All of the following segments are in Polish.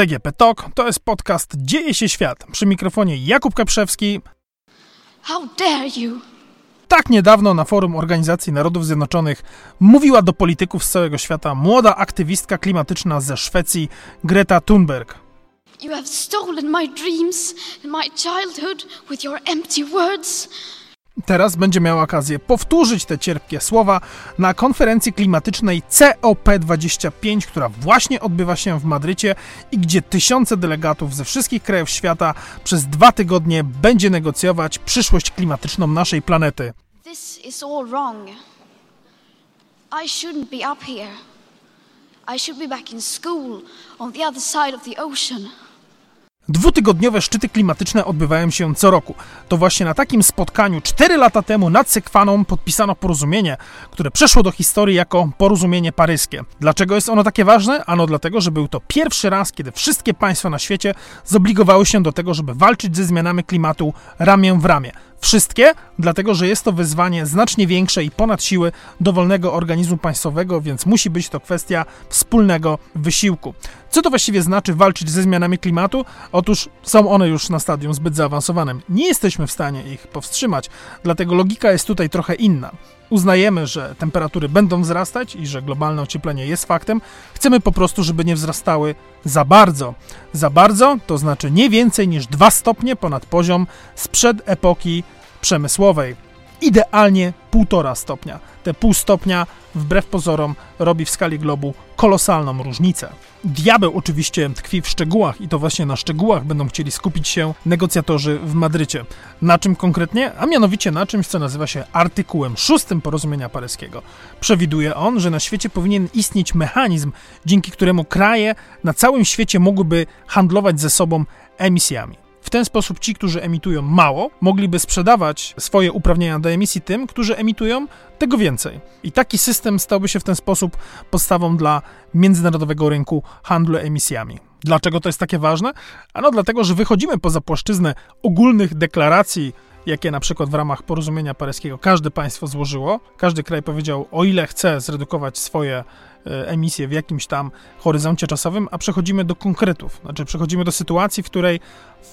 DGP Talk to jest podcast Dzieje się świat. Przy mikrofonie Jakub Kaprzewski. How dare you! Tak niedawno na forum Organizacji Narodów Zjednoczonych mówiła do polityków z całego świata młoda aktywistka klimatyczna ze Szwecji Greta Thunberg. You have stolen my dreams and my childhood with your empty words. Teraz będzie miała okazję powtórzyć te cierpkie słowa na konferencji klimatycznej COP25, która właśnie odbywa się w Madrycie i gdzie tysiące delegatów ze wszystkich krajów świata przez dwa tygodnie będzie negocjować przyszłość klimatyczną naszej planety. This is all wrong. I shouldn't be up here. I should be back in school on the other side of the ocean. Dwutygodniowe szczyty klimatyczne odbywają się co roku. To właśnie na takim spotkaniu 4 lata temu nad Sekwaną podpisano porozumienie, które przeszło do historii jako porozumienie paryskie. Dlaczego jest ono takie ważne? Ano dlatego, że był to pierwszy raz, kiedy wszystkie państwa na świecie zobligowały się do tego, żeby walczyć ze zmianami klimatu ramię w ramię. Wszystkie, dlatego że jest to wyzwanie znacznie większe i ponad siły dowolnego organizmu państwowego, więc musi być to kwestia wspólnego wysiłku. Co to właściwie znaczy walczyć ze zmianami klimatu? Otóż są one już na stadium zbyt zaawansowanym. Nie jesteśmy w stanie ich powstrzymać, dlatego logika jest tutaj trochę inna. Uznajemy, że temperatury będą wzrastać i że globalne ocieplenie jest faktem. Chcemy po prostu, żeby nie wzrastały za bardzo. Za bardzo to znaczy nie więcej niż 2 stopnie ponad poziom sprzed epoki przemysłowej. Idealnie 1,5 stopnia. Te pół stopnia, wbrew pozorom, robi w skali globu kolosalną różnicę. Diabeł oczywiście tkwi w szczegółach i to właśnie na szczegółach będą chcieli skupić się negocjatorzy w Madrycie. Na czym konkretnie? A mianowicie na czymś, co nazywa się artykułem szóstym porozumienia paryskiego. Przewiduje on, że na świecie powinien istnieć mechanizm, dzięki któremu kraje na całym świecie mogłyby handlować ze sobą emisjami. W ten sposób ci, którzy emitują mało, mogliby sprzedawać swoje uprawnienia do emisji tym, którzy emitują tego więcej. I taki system stałby się w ten sposób podstawą dla międzynarodowego rynku handlu emisjami. Dlaczego to jest takie ważne? Ano dlatego, że wychodzimy poza płaszczyznę ogólnych deklaracji, jakie na przykład w ramach porozumienia paryskiego każde państwo złożyło. Każdy kraj powiedział, o ile chce zredukować swoje e, emisje w jakimś tam horyzoncie czasowym, a przechodzimy do konkretów. Znaczy, przechodzimy do sytuacji, w której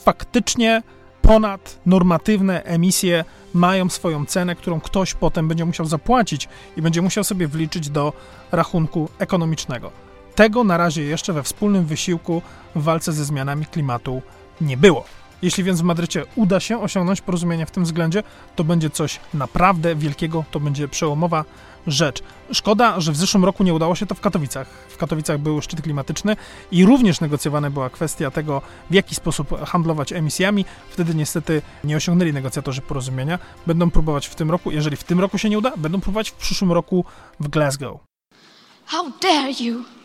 faktycznie ponadnormatywne emisje mają swoją cenę, którą ktoś potem będzie musiał zapłacić i będzie musiał sobie wliczyć do rachunku ekonomicznego. Tego na razie jeszcze we wspólnym wysiłku w walce ze zmianami klimatu nie było. Jeśli więc w Madrycie uda się osiągnąć porozumienie w tym względzie, to będzie coś naprawdę wielkiego, to będzie przełomowa rzecz. Szkoda, że w zeszłym roku nie udało się to w Katowicach. W Katowicach był szczyt klimatyczny i również negocjowana była kwestia tego, w jaki sposób handlować emisjami. Wtedy niestety nie osiągnęli negocjatorzy porozumienia. Będą próbować w tym roku, jeżeli w tym roku się nie uda, będą próbować w przyszłym roku w Glasgow. How dare you!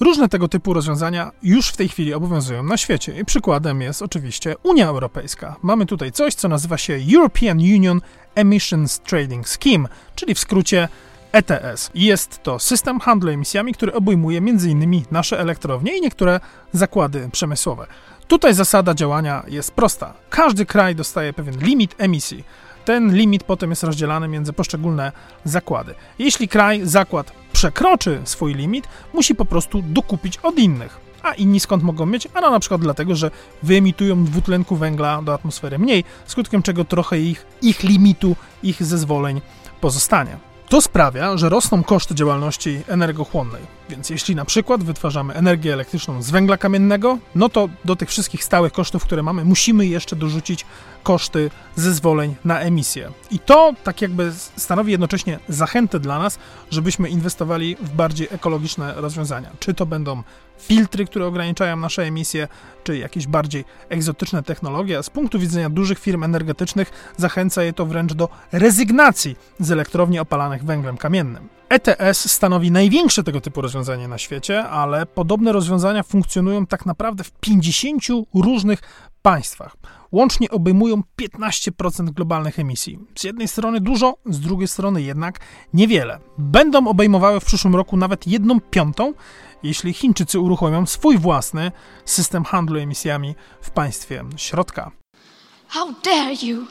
Różne tego typu rozwiązania już w tej chwili obowiązują na świecie i przykładem jest oczywiście Unia Europejska. Mamy tutaj coś, co nazywa się European Union Emissions Trading Scheme, czyli w skrócie ETS. Jest to system handlu emisjami, który obejmuje m.in. nasze elektrownie i niektóre zakłady przemysłowe. Tutaj zasada działania jest prosta. Każdy kraj dostaje pewien limit emisji. Ten limit potem jest rozdzielany między poszczególne zakłady. Jeśli kraj, zakład przekroczy swój limit, musi po prostu dokupić od innych. A inni skąd mogą mieć? Ano na przykład dlatego, że wyemitują dwutlenku węgla do atmosfery mniej, skutkiem czego trochę ich, ich limitu, ich zezwoleń pozostanie. To sprawia, że rosną koszty działalności energochłonnej. Więc jeśli na przykład wytwarzamy energię elektryczną z węgla kamiennego, no to do tych wszystkich stałych kosztów, które mamy, musimy jeszcze dorzucić koszty zezwoleń na emisję. I to tak jakby stanowi jednocześnie zachętę dla nas, żebyśmy inwestowali w bardziej ekologiczne rozwiązania. Czy to będą filtry, które ograniczają nasze emisje, czy jakieś bardziej egzotyczne technologie. Z punktu widzenia dużych firm energetycznych zachęca je to wręcz do rezygnacji z elektrowni opalanych węglem kamiennym. ETS stanowi największe tego typu rozwiązanie na świecie, ale podobne rozwiązania funkcjonują tak naprawdę w 50 różnych państwach. Łącznie obejmują 15% globalnych emisji. Z jednej strony dużo, z drugiej strony jednak niewiele. Będą obejmowały w przyszłym roku nawet jedną piątą, jeśli Chińczycy uruchomią swój własny system handlu emisjami w państwie środka. How dare you!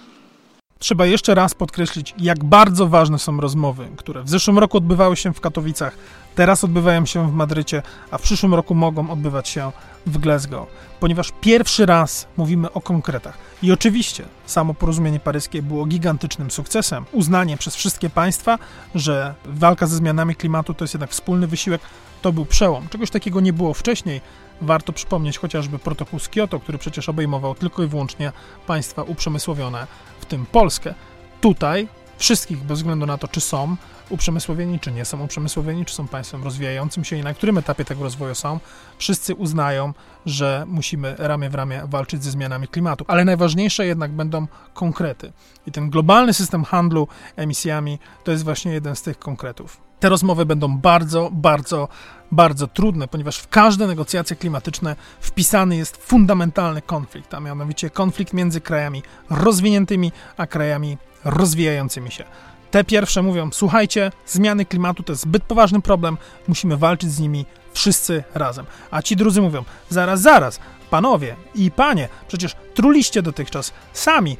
Trzeba jeszcze raz podkreślić, jak bardzo ważne są rozmowy, które w zeszłym roku odbywały się w Katowicach, teraz odbywają się w Madrycie, a w przyszłym roku mogą odbywać się w Glasgow, ponieważ pierwszy raz mówimy o konkretach. I oczywiście samo porozumienie paryskie było gigantycznym sukcesem. Uznanie przez wszystkie państwa, że walka ze zmianami klimatu to jest jednak wspólny wysiłek, to był przełom. Czegoś takiego nie było wcześniej. Warto przypomnieć chociażby protokół z Kioto, który przecież obejmował tylko i wyłącznie państwa uprzemysłowione, w tym Polskę. Tutaj wszystkich, bez względu na to, czy są uprzemysłowieni, czy nie są uprzemysłowieni, czy są państwem rozwijającym się i na którym etapie tego rozwoju są, wszyscy uznają, że musimy ramię w ramię walczyć ze zmianami klimatu. Ale najważniejsze jednak będą konkrety. I ten globalny system handlu emisjami to jest właśnie jeden z tych konkretów. Te rozmowy będą bardzo, bardzo, bardzo trudne, ponieważ w każde negocjacje klimatyczne wpisany jest fundamentalny konflikt, a mianowicie konflikt między krajami rozwiniętymi a krajami rozwijającymi się. Te pierwsze mówią: Słuchajcie, zmiany klimatu to jest zbyt poważny problem, musimy walczyć z nimi wszyscy razem. A ci drudzy mówią: Zaraz, zaraz, panowie i panie, przecież truliście dotychczas sami.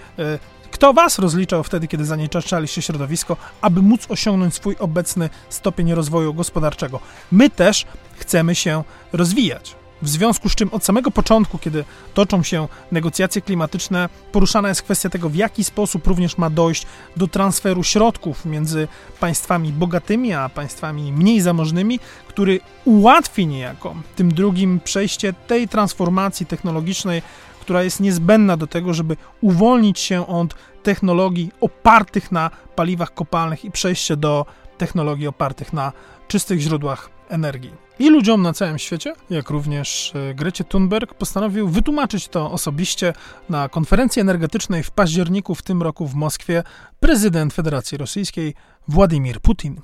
Kto was rozliczał wtedy, kiedy zanieczyszczaliście środowisko, aby móc osiągnąć swój obecny stopień rozwoju gospodarczego? My też chcemy się rozwijać. W związku z czym od samego początku, kiedy toczą się negocjacje klimatyczne, poruszana jest kwestia tego, w jaki sposób również ma dojść do transferu środków między państwami bogatymi a państwami mniej zamożnymi, który ułatwi niejako tym drugim przejście tej transformacji technologicznej, która jest niezbędna do tego, żeby uwolnić się od technologii opartych na paliwach kopalnych i przejście do technologii opartych na czystych źródłach energii. I ludziom na całym świecie, jak również e, Grecie Thunberg, postanowił wytłumaczyć to osobiście na konferencji energetycznej w październiku w tym roku w Moskwie prezydent Federacji Rosyjskiej Władimir Putin.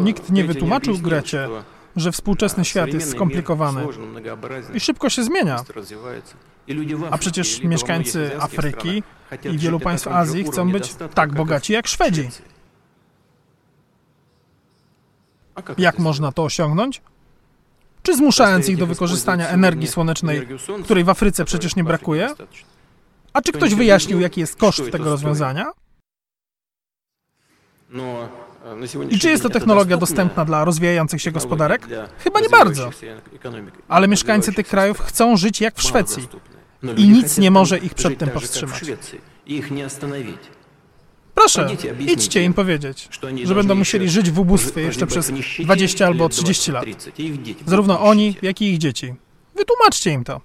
Nikt nie wytłumaczył Grecie, że współczesny świat jest skomplikowany i szybko się zmienia. A przecież mieszkańcy Afryki i wielu państw Azji chcą być tak bogaci jak Szwedzi. Jak można to osiągnąć? Czy zmuszając ich do wykorzystania energii słonecznej, której w Afryce przecież nie brakuje? A czy ktoś wyjaśnił, jaki jest koszt tego rozwiązania? I czy jest to technologia dostępna dla rozwijających się gospodarek? Chyba nie bardzo. Ale mieszkańcy tych krajów chcą żyć jak w Szwecji. I nic nie może ich przed tym powstrzymać. Proszę, idźcie im powiedzieć, że będą musieli żyć w ubóstwie jeszcze przez 20 albo 30 lat. Zarówno oni, jak i ich dzieci. Wytłumaczcie im to.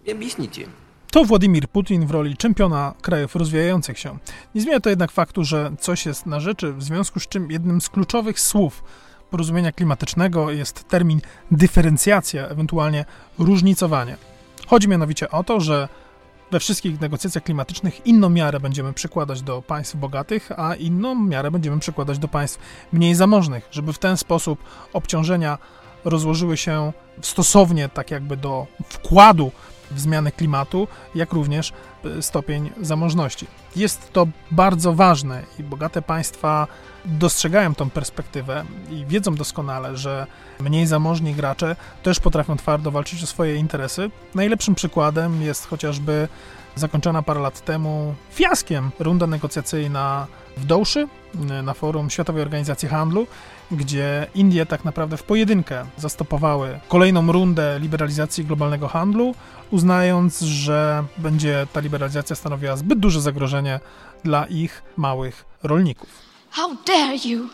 To Władimir Putin w roli czempiona krajów rozwijających się. Nie zmienia to jednak faktu, że coś jest na rzeczy, w związku z czym jednym z kluczowych słów porozumienia klimatycznego jest termin dyferencjacja, ewentualnie różnicowanie. Chodzi mianowicie o to, że we wszystkich negocjacjach klimatycznych inną miarę będziemy przykładać do państw bogatych, a inną miarę będziemy przykładać do państw mniej zamożnych, żeby w ten sposób obciążenia rozłożyły się stosownie tak jakby do wkładu w zmianę klimatu, jak również e, stopień zamożności. Jest to bardzo ważne i bogate państwa dostrzegają tą perspektywę i wiedzą doskonale, że mniej zamożni gracze też potrafią twardo walczyć o swoje interesy. Najlepszym przykładem jest chociażby zakończona parę lat temu fiaskiem runda negocjacyjna w Douszy na forum Światowej Organizacji Handlu, gdzie Indie tak naprawdę w pojedynkę zastopowały kolejną rundę liberalizacji globalnego handlu, uznając, że będzie ta liberalizacja stanowiła zbyt duże zagrożenie dla ich małych rolników. How dare you!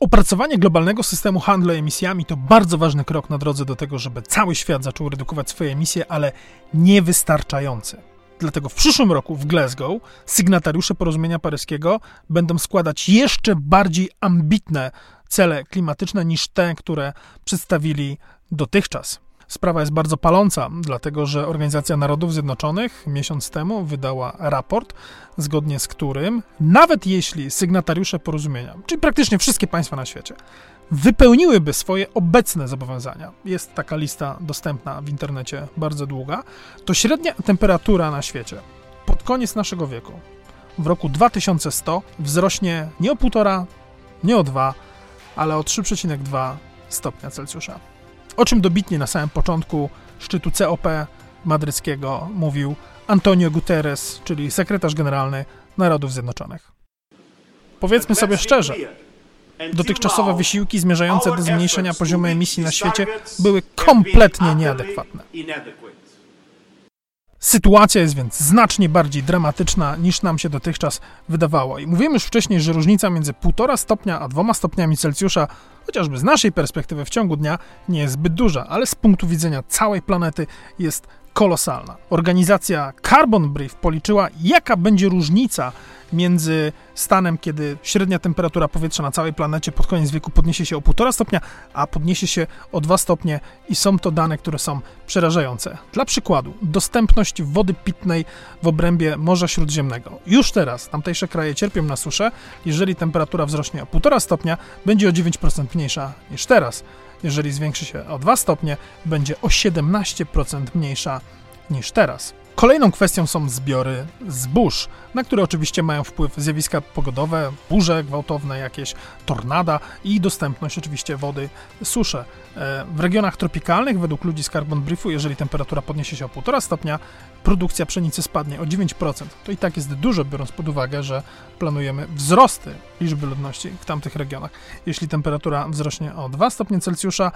Opracowanie globalnego systemu handlu emisjami to bardzo ważny krok na drodze do tego, żeby cały świat zaczął redukować swoje emisje, ale niewystarczający. Dlatego w przyszłym roku w Glasgow sygnatariusze porozumienia paryskiego będą składać jeszcze bardziej ambitne cele klimatyczne niż te, które przedstawili dotychczas. Sprawa jest bardzo paląca, dlatego że Organizacja Narodów Zjednoczonych miesiąc temu wydała raport, zgodnie z którym nawet jeśli sygnatariusze porozumienia, czyli praktycznie wszystkie państwa na świecie, wypełniłyby swoje obecne zobowiązania, jest taka lista dostępna w internecie bardzo długa, to średnia temperatura na świecie pod koniec naszego wieku, w roku 2100, wzrośnie nie o 1,5, nie o 2, ale o 3,2 stopnia Celsjusza. O czym dobitnie na samym początku szczytu COP madryckiego mówił Antonio Guterres, czyli sekretarz generalny Narodów Zjednoczonych. Powiedzmy sobie szczerze, dotychczasowe wysiłki zmierzające do zmniejszenia poziomu emisji na świecie były kompletnie nieadekwatne. Sytuacja jest więc znacznie bardziej dramatyczna niż nam się dotychczas wydawało. I mówiłem już wcześniej, że różnica między 1,5 stopnia a 2 stopniami Celsjusza, chociażby z naszej perspektywy w ciągu dnia, nie jest zbyt duża, ale z punktu widzenia całej planety jest kolosalna. Organizacja Carbon Brief policzyła, jaka będzie różnica między stanem, kiedy średnia temperatura powietrza na całej planecie pod koniec wieku podniesie się o 1,5 stopnia, a podniesie się o 2 stopnie i są to dane, które są przerażające. Dla przykładu, dostępność wody pitnej w obrębie Morza Śródziemnego. Już teraz tamtejsze kraje cierpią na suszę, jeżeli temperatura wzrośnie o 1,5 stopnia, będzie o 9% mniejsza niż teraz. Jeżeli zwiększy się o 2 stopnie, będzie o 17% mniejsza niż teraz. Kolejną kwestią są zbiory zbóż, na które oczywiście mają wpływ zjawiska pogodowe, burze gwałtowne, jakieś tornada i dostępność oczywiście wody, susze. E, w regionach tropikalnych, według ludzi z Carbon Briefu, jeżeli temperatura podniesie się o 1,5 stopnia, produkcja pszenicy spadnie o 9%. To i tak jest dużo, biorąc pod uwagę, że planujemy wzrosty liczby ludności w tamtych regionach. Jeśli temperatura wzrośnie o 2 stopnie Celsjusza,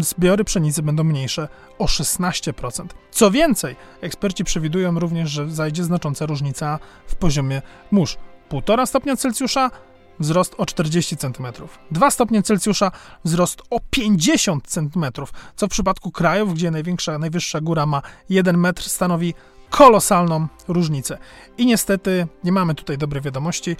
zbiory pszenicy będą mniejsze o 16%. Co więcej, eksperci przewidują również, że zajdzie znacząca różnica w poziomie mórz. 1,5 stopnia Celsjusza wzrost o 40 cm. 2 stopnie Celsjusza wzrost o 50 cm, co w przypadku krajów, gdzie największa, najwyższa góra ma 1 metr, stanowi kolosalną różnicę. I niestety nie mamy tutaj dobrej wiadomości.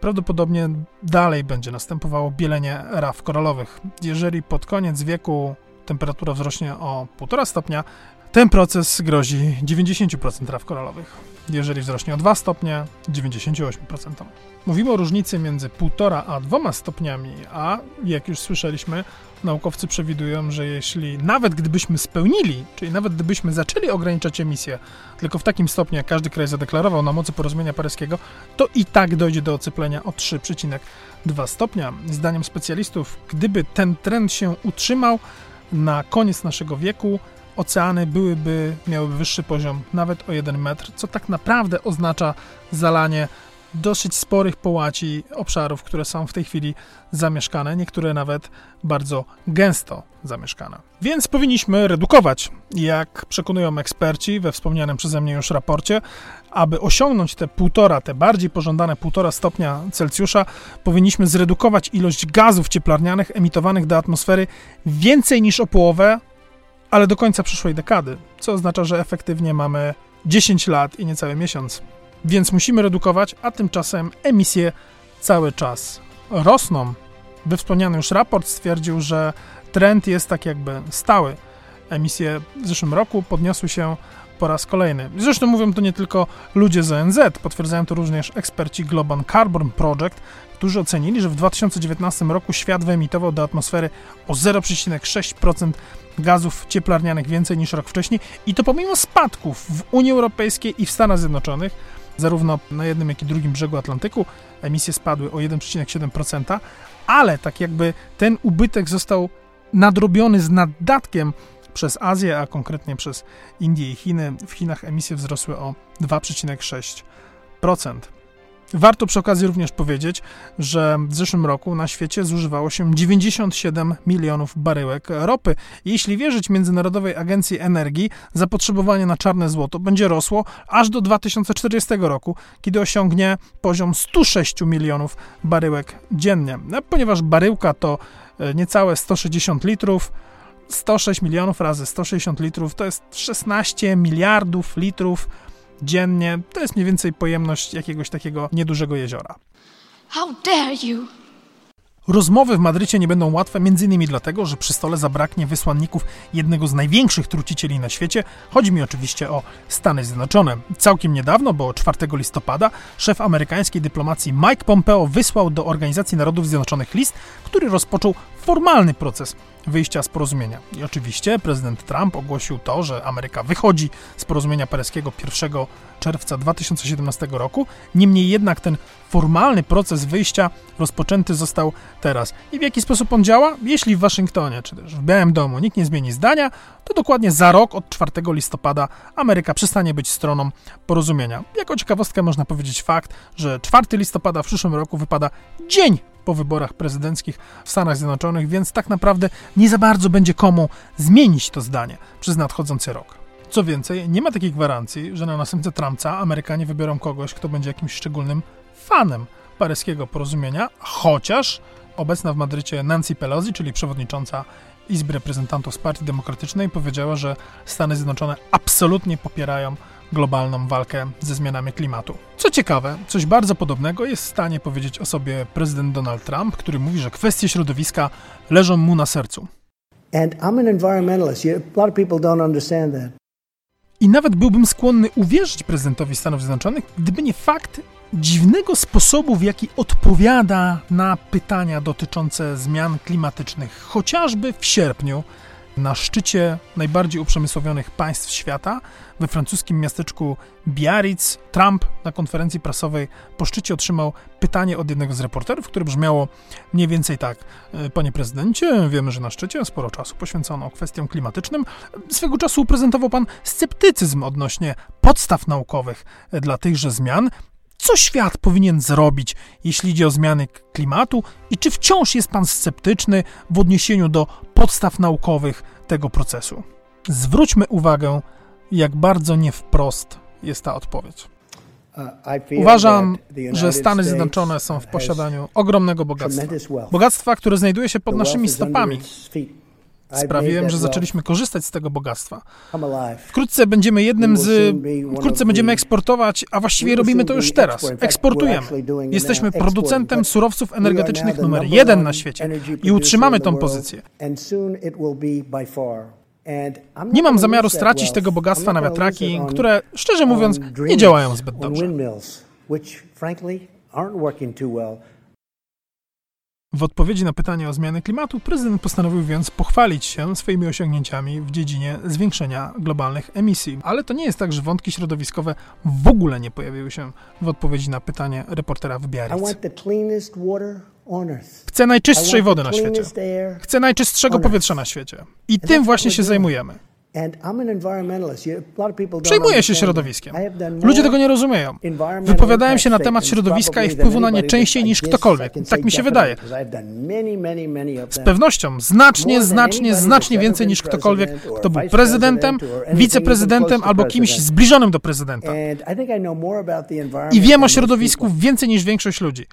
Prawdopodobnie dalej będzie następowało bielenie raf koralowych. Jeżeli pod koniec wieku temperatura wzrośnie o 1,5 stopnia, ten proces grozi 90% traw koralowych. Jeżeli wzrośnie o 2 stopnie, 98%. Mówimy o różnicy między 1,5 a 2 stopniami, a jak już słyszeliśmy, naukowcy przewidują, że jeśli nawet gdybyśmy spełnili, czyli nawet gdybyśmy zaczęli ograniczać emisję, tylko w takim stopniu, jak każdy kraj zadeklarował na mocy porozumienia paryskiego, to i tak dojdzie do ocieplenia o 3,2 stopnia. Zdaniem specjalistów, gdyby ten trend się utrzymał na koniec naszego wieku, oceany byłyby, miałyby wyższy poziom nawet o 1 metr, co tak naprawdę oznacza zalanie dosyć sporych połaci obszarów, które są w tej chwili zamieszkane, niektóre nawet bardzo gęsto zamieszkane. Więc powinniśmy redukować, jak przekonują eksperci we wspomnianym przeze mnie już raporcie, aby osiągnąć te półtora, te bardziej pożądane półtora stopnia Celsjusza, powinniśmy zredukować ilość gazów cieplarnianych emitowanych do atmosfery więcej niż o połowę ale do końca przyszłej dekady, co oznacza, że efektywnie mamy 10 lat i niecały miesiąc. Więc musimy redukować, a tymczasem emisje cały czas rosną. We wspomniany już raport stwierdził, że trend jest tak jakby stały. Emisje w zeszłym roku podniosły się po raz kolejny. Zresztą mówią to nie tylko ludzie z ONZ, potwierdzają to również eksperci Global Carbon Project, którzy ocenili, że w 2019 roku świat wyemitował do atmosfery o 0,6% gazów cieplarnianych więcej niż rok wcześniej i to pomimo spadków w Unii Europejskiej i w Stanach Zjednoczonych, zarówno na jednym, jak i drugim brzegu Atlantyku emisje spadły o 1,7%, ale tak jakby ten ubytek został nadrobiony z naddatkiem przez Azję, a konkretnie przez Indię i Chiny. W Chinach emisje wzrosły o 2,6%. Warto przy okazji również powiedzieć, że w zeszłym roku na świecie zużywało się 97 milionów baryłek ropy. Jeśli wierzyć Międzynarodowej Agencji Energii, zapotrzebowanie na czarne złoto będzie rosło aż do 2040 roku, kiedy osiągnie poziom 106 milionów baryłek dziennie. No, ponieważ baryłka to e, niecałe 160 litrów, 106 milionów razy 160 litrów to jest 16 miliardów litrów dziennie. To jest mniej więcej pojemność jakiegoś takiego niedużego jeziora. How dare you! Rozmowy w Madrycie nie będą łatwe, m.in. dlatego, że przy stole zabraknie wysłanników jednego z największych trucicieli na świecie. Chodzi mi oczywiście o Stany Zjednoczone. Całkiem niedawno, bo 4 listopada, szef amerykańskiej dyplomacji Mike Pompeo wysłał do Organizacji Narodów Zjednoczonych list, który rozpoczął formalny proces wyjścia z porozumienia. I oczywiście prezydent Trump ogłosił to, że Ameryka wychodzi z porozumienia paryskiego 1 czerwca 2017 roku. Niemniej jednak ten formalny proces wyjścia rozpoczęty został teraz. I w jaki sposób on działa? Jeśli w Waszyngtonie czy też w Białym Domu nikt nie zmieni zdania, to dokładnie za rok od 4 listopada Ameryka przestanie być stroną porozumienia. Jako ciekawostkę można powiedzieć fakt, że 4 listopada w przyszłym roku wypada dzień po wyborach prezydenckich w Stanach Zjednoczonych, więc tak naprawdę nie za bardzo będzie komu zmienić to zdanie przez nadchodzący rok. Co więcej, nie ma takiej gwarancji, że na następcę Trumpca Amerykanie wybiorą kogoś, kto będzie jakimś szczególnym fanem paryskiego porozumienia, chociaż obecna w Madrycie Nancy Pelosi, czyli przewodnicząca Izby Reprezentantów z Partii Demokratycznej, powiedziała, że Stany Zjednoczone absolutnie popierają globalną walkę ze zmianami klimatu. Co ciekawe, coś bardzo podobnego jest w stanie powiedzieć o sobie prezydent Donald Trump, który mówi, że kwestie środowiska leżą mu na sercu. And I'm an environmentalist. A lot of people don't understand that. I nawet byłbym skłonny uwierzyć prezydentowi Stanów Zjednoczonych, gdyby nie fakt dziwnego sposobu, w jaki odpowiada na pytania dotyczące zmian klimatycznych. Chociażby w sierpniu na szczycie najbardziej uprzemysłowionych państw świata, we francuskim miasteczku Biarritz, Trump na konferencji prasowej po szczycie otrzymał pytanie od jednego z reporterów, które brzmiało mniej więcej tak: e, Panie prezydencie, wiemy, że na szczycie sporo czasu poświęcono kwestiom klimatycznym. Swego czasu prezentował pan sceptycyzm odnośnie podstaw naukowych dla tychże zmian. Co świat powinien zrobić, jeśli idzie o zmiany klimatu, i czy wciąż jest Pan sceptyczny w odniesieniu do podstaw naukowych tego procesu? Zwróćmy uwagę, jak bardzo nie wprost jest ta odpowiedź. Uważam, że Stany Zjednoczone są w posiadaniu ogromnego bogactwa. Bogactwa, które znajduje się pod naszymi stopami. Sprawiłem, że zaczęliśmy korzystać z tego bogactwa. Wkrótce będziemy jednym z. Wkrótce będziemy eksportować, a właściwie robimy to już teraz. Eksportujemy. Jesteśmy producentem surowców energetycznych numer jeden na świecie i utrzymamy tą pozycję. Nie mam zamiaru stracić tego bogactwa na wiatraki, które, szczerze mówiąc, nie działają zbyt dobrze. W odpowiedzi na pytanie o zmiany klimatu prezydent postanowił więc pochwalić się swoimi osiągnięciami w dziedzinie zwiększenia globalnych emisji. Ale to nie jest tak, że wątki środowiskowe w ogóle nie pojawiły się w odpowiedzi na pytanie reportera w Biarritz. Chcę najczystszej wody na świecie. Chcę najczystszego powietrza na świecie. I tym właśnie się zajmujemy. Przejmuję się środowiskiem. Ludzie tego nie rozumieją. Wypowiadałem się na temat środowiska i wpływu na nie częściej niż ktokolwiek. Tak mi się wydaje. Z pewnością znacznie, znacznie, znacznie więcej niż ktokolwiek, kto był prezydentem, wiceprezydentem albo kimś zbliżonym do prezydenta. I wiem o środowisku więcej niż większość ludzi.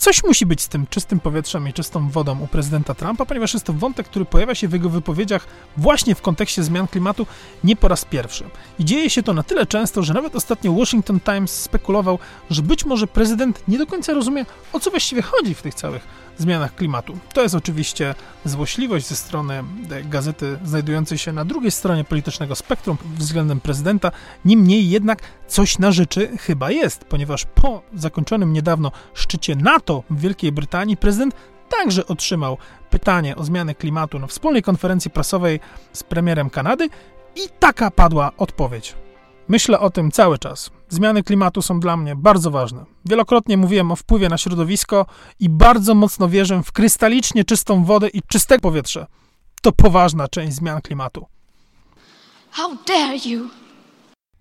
Coś musi być z tym czystym powietrzem i czystą wodą u prezydenta Trumpa, ponieważ jest to wątek, który pojawia się w jego wypowiedziach właśnie w kontekście zmian klimatu nie po raz pierwszy. I dzieje się to na tyle często, że nawet ostatnio Washington Times spekulował, że być może prezydent nie do końca rozumie, o co właściwie chodzi w tych całych zmianach klimatu. To jest oczywiście złośliwość ze strony gazety znajdującej się na drugiej stronie politycznego spektrum względem prezydenta. Niemniej jednak coś na rzeczy chyba jest, ponieważ po zakończonym niedawno szczycie NATO w Wielkiej Brytanii prezydent także otrzymał pytanie o zmianę klimatu na wspólnej konferencji prasowej z premierem Kanady i taka padła odpowiedź. Myślę o tym cały czas. Zmiany klimatu są dla mnie bardzo ważne. Wielokrotnie mówiłem o wpływie na środowisko i bardzo mocno wierzę w krystalicznie czystą wodę i czyste powietrze. To poważna część zmian klimatu. How dare you?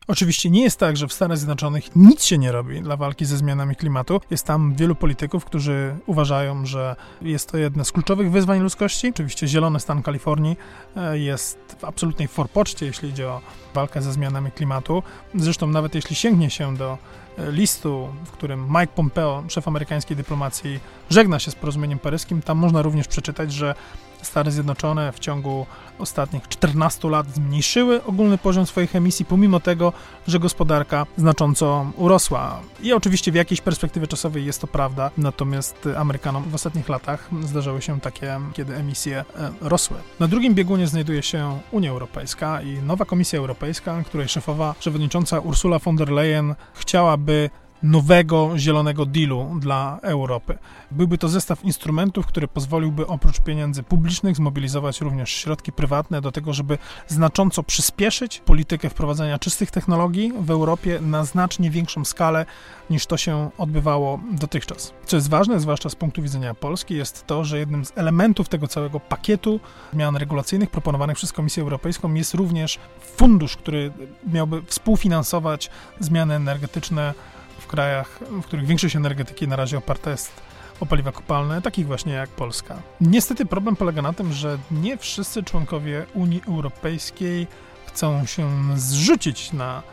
Oczywiście nie jest tak, że w Stanach Zjednoczonych nic się nie robi dla walki ze zmianami klimatu. Jest tam wielu polityków, którzy uważają, że jest to jedno z kluczowych wyzwań ludzkości. Oczywiście zielony stan Kalifornii e, jest w absolutnej forpoczcie, jeśli idzie o walkę ze zmianami klimatu. Zresztą nawet jeśli sięgnie się do e, listu, w którym Mike Pompeo, szef amerykańskiej dyplomacji, żegna się z porozumieniem paryskim, tam można również przeczytać, że Stany Zjednoczone w ciągu ostatnich 14 lat zmniejszyły ogólny poziom swoich emisji, pomimo tego, że gospodarka znacząco urosła. I oczywiście w jakiejś perspektywie czasowej jest to prawda, natomiast Amerykanom w ostatnich latach zdarzały się takie, kiedy emisje e, rosły. Na drugim biegunie znajduje się Unia Europejska i nowa Komisja Europejska, której szefowa przewodnicząca Ursula von der Leyen chciałaby nowego zielonego dealu dla Europy. Byłby to zestaw instrumentów, który pozwoliłby oprócz pieniędzy publicznych zmobilizować również środki prywatne do tego, żeby znacząco przyspieszyć politykę wprowadzania czystych technologii w Europie na znacznie większą skalę niż to się odbywało dotychczas. Co jest ważne, zwłaszcza z punktu widzenia Polski, jest to, że jednym z elementów tego całego pakietu zmian regulacyjnych proponowanych przez Komisję Europejską jest również fundusz, który miałby współfinansować zmiany energetyczne krajach, w których większość energetyki na razie oparta jest o paliwa kopalne, takich właśnie jak Polska. Niestety problem polega na tym, że nie wszyscy członkowie Unii Europejskiej chcą się zrzucić na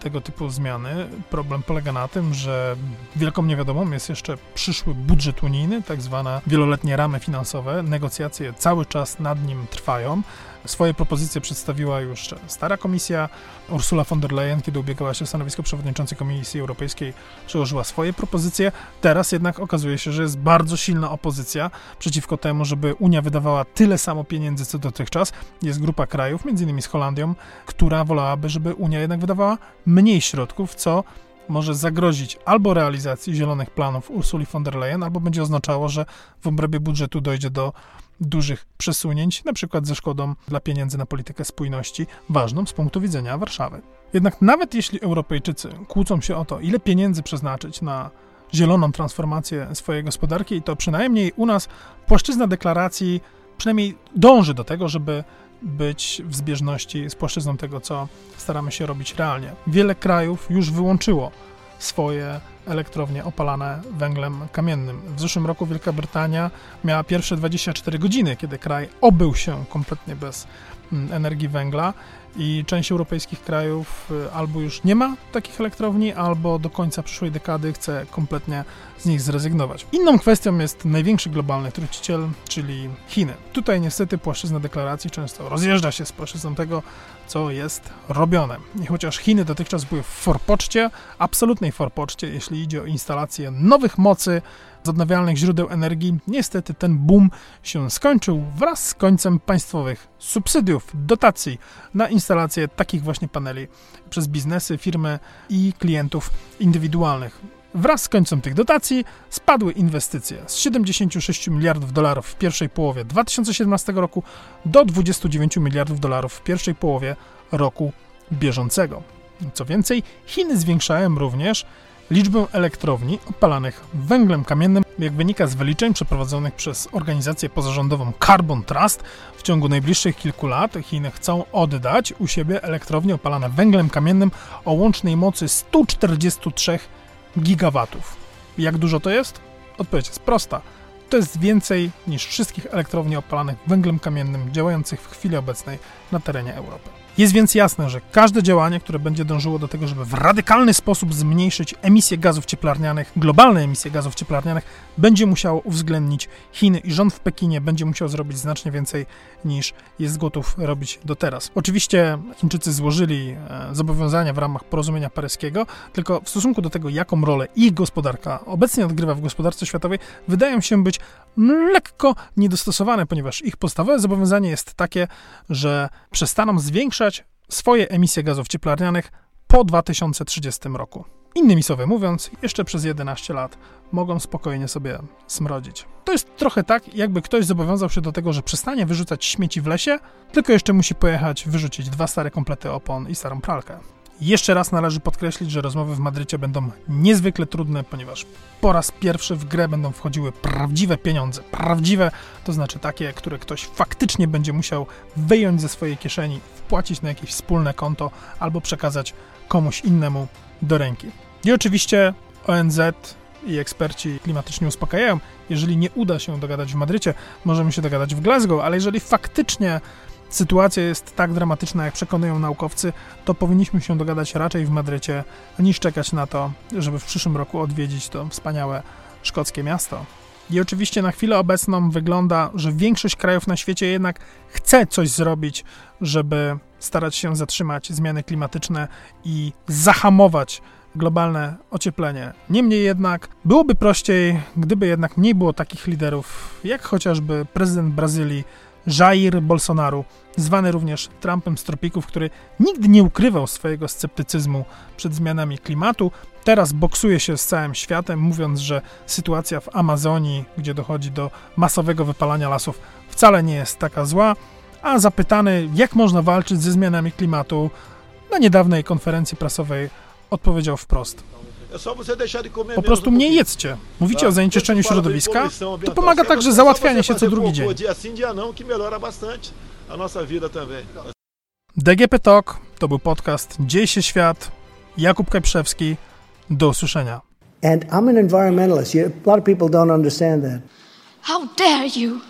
tego typu zmiany. Problem polega na tym, że wielką niewiadomą jest jeszcze przyszły budżet unijny, tak zwane wieloletnie ramy finansowe. Negocjacje cały czas nad nim trwają. Swoje propozycje przedstawiła już stara komisja. Ursula von der Leyen, kiedy ubiegała się o stanowisko przewodniczącej Komisji Europejskiej, przyłożyła swoje propozycje. Teraz jednak okazuje się, że jest bardzo silna opozycja przeciwko temu, żeby Unia wydawała tyle samo pieniędzy co dotychczas. Jest grupa krajów, między innymi z Holandią, która wolałaby, żeby Unia jednak wydawała mniej środków, co może zagrozić albo realizacji zielonych planów Ursuli von der Leyen, albo będzie oznaczało, że w obrębie budżetu dojdzie do dużych przesunięć, na przykład ze szkodą dla pieniędzy na politykę spójności, ważną z punktu widzenia Warszawy. Jednak nawet jeśli Europejczycy kłócą się o to, ile pieniędzy przeznaczyć na zieloną transformację swojej gospodarki, to przynajmniej u nas płaszczyzna deklaracji przynajmniej dąży do tego, żeby być w zbieżności z płaszczyzną tego, co staramy się robić realnie. Wiele krajów już wyłączyło swoje elektrownie opalane węglem kamiennym. W zeszłym roku Wielka Brytania miała pierwsze 24 godziny, kiedy kraj obył się kompletnie bez mm, energii węgla i część europejskich krajów y, albo już nie ma takich elektrowni, albo do końca przyszłej dekady chce kompletnie z nich zrezygnować. Inną kwestią jest największy globalny truciciel, czyli Chiny. Tutaj niestety płaszczyzna deklaracji często rozjeżdża się z płaszczyzną tego, co jest robione. I chociaż Chiny dotychczas były w forpoczcie, absolutnej forpoczcie, jeśli idzie o instalację nowych mocy, z odnawialnych źródeł energii, niestety ten boom się skończył wraz z końcem państwowych subsydiów, dotacji na instalację takich właśnie paneli przez biznesy, firmy i klientów indywidualnych. Wraz z końcem tych dotacji spadły inwestycje z 76 miliardów dolarów w pierwszej połowie 2017 roku do 29 miliardów dolarów w pierwszej połowie roku bieżącego. Co więcej, Chiny zwiększają również liczbę elektrowni opalanych węglem kamiennym, jak wynika z wyliczeń przeprowadzonych przez organizację pozarządową Carbon Trust, w ciągu najbliższych kilku lat Chiny chcą oddać u siebie elektrownie opalane węglem kamiennym o łącznej mocy 143 gigawatów. Jak dużo to jest? Odpowiedź jest prosta. To jest więcej niż wszystkich elektrowni opalanych węglem kamiennym działających w chwili obecnej na terenie Europy. Jest więc jasne, że każde działanie, które będzie dążyło do tego, żeby w radykalny sposób zmniejszyć emisję gazów cieplarnianych, globalne emisje gazów cieplarnianych, będzie musiało uwzględnić Chiny i rząd w Pekinie będzie musiał zrobić znacznie więcej niż jest gotów robić do teraz. Oczywiście Chińczycy złożyli e, zobowiązania w ramach porozumienia paryskiego, tylko w stosunku do tego, jaką rolę ich gospodarka obecnie odgrywa w gospodarce światowej, wydają się być lekko niedostosowane, ponieważ ich podstawowe zobowiązanie jest takie, że przestaną zwiększać swoje emisje gazów cieplarnianych po 2030 roku. Innymi słowy mówiąc, jeszcze przez 11 lat mogą spokojnie sobie smrodzić. To jest trochę tak, jakby ktoś zobowiązał się do tego, że przestanie wyrzucać śmieci w lesie, tylko jeszcze musi pojechać wyrzucić dwa stare komplety opon i starą pralkę. Jeszcze raz należy podkreślić, że rozmowy w Madrycie będą niezwykle trudne, ponieważ po raz pierwszy w grę będą wchodziły prawdziwe pieniądze. Prawdziwe to znaczy takie, które ktoś faktycznie będzie musiał wyjąć ze swojej kieszeni, wpłacić na jakieś wspólne konto albo przekazać komuś innemu do ręki. I oczywiście ONZ i eksperci klimatyczni uspokajają, jeżeli nie uda się dogadać w Madrycie, możemy się dogadać w Glasgow, ale jeżeli faktycznie sytuacja jest tak dramatyczna, jak przekonują naukowcy, to powinniśmy się dogadać raczej w Madrycie, niż czekać na to, żeby w przyszłym roku odwiedzić to wspaniałe szkockie miasto. I oczywiście na chwilę obecną wygląda, że większość krajów na świecie jednak chce coś zrobić, żeby starać się zatrzymać zmiany klimatyczne i zahamować globalne ocieplenie. Niemniej jednak byłoby prościej, gdyby jednak nie było takich liderów, jak chociażby prezydent Brazylii Jair Bolsonaro, zwany również Trumpem z tropików, który nigdy nie ukrywał swojego sceptycyzmu przed zmianami klimatu, teraz boksuje się z całym światem, mówiąc, że sytuacja w Amazonii, gdzie dochodzi do masowego wypalania lasów, wcale nie jest taka zła, a zapytany, jak można walczyć ze zmianami klimatu, na niedawnej konferencji prasowej odpowiedział wprost. Po prostu mniej jedzcie. Mówicie o zanieczyszczeniu środowiska? To pomaga także załatwianie się co drugi dzień. DGP Talk to był podcast Dzieje się świat. Jakub Kajprzewski. Do usłyszenia. And I'm an environmentalist. A lot of people don't understand that. How dare you?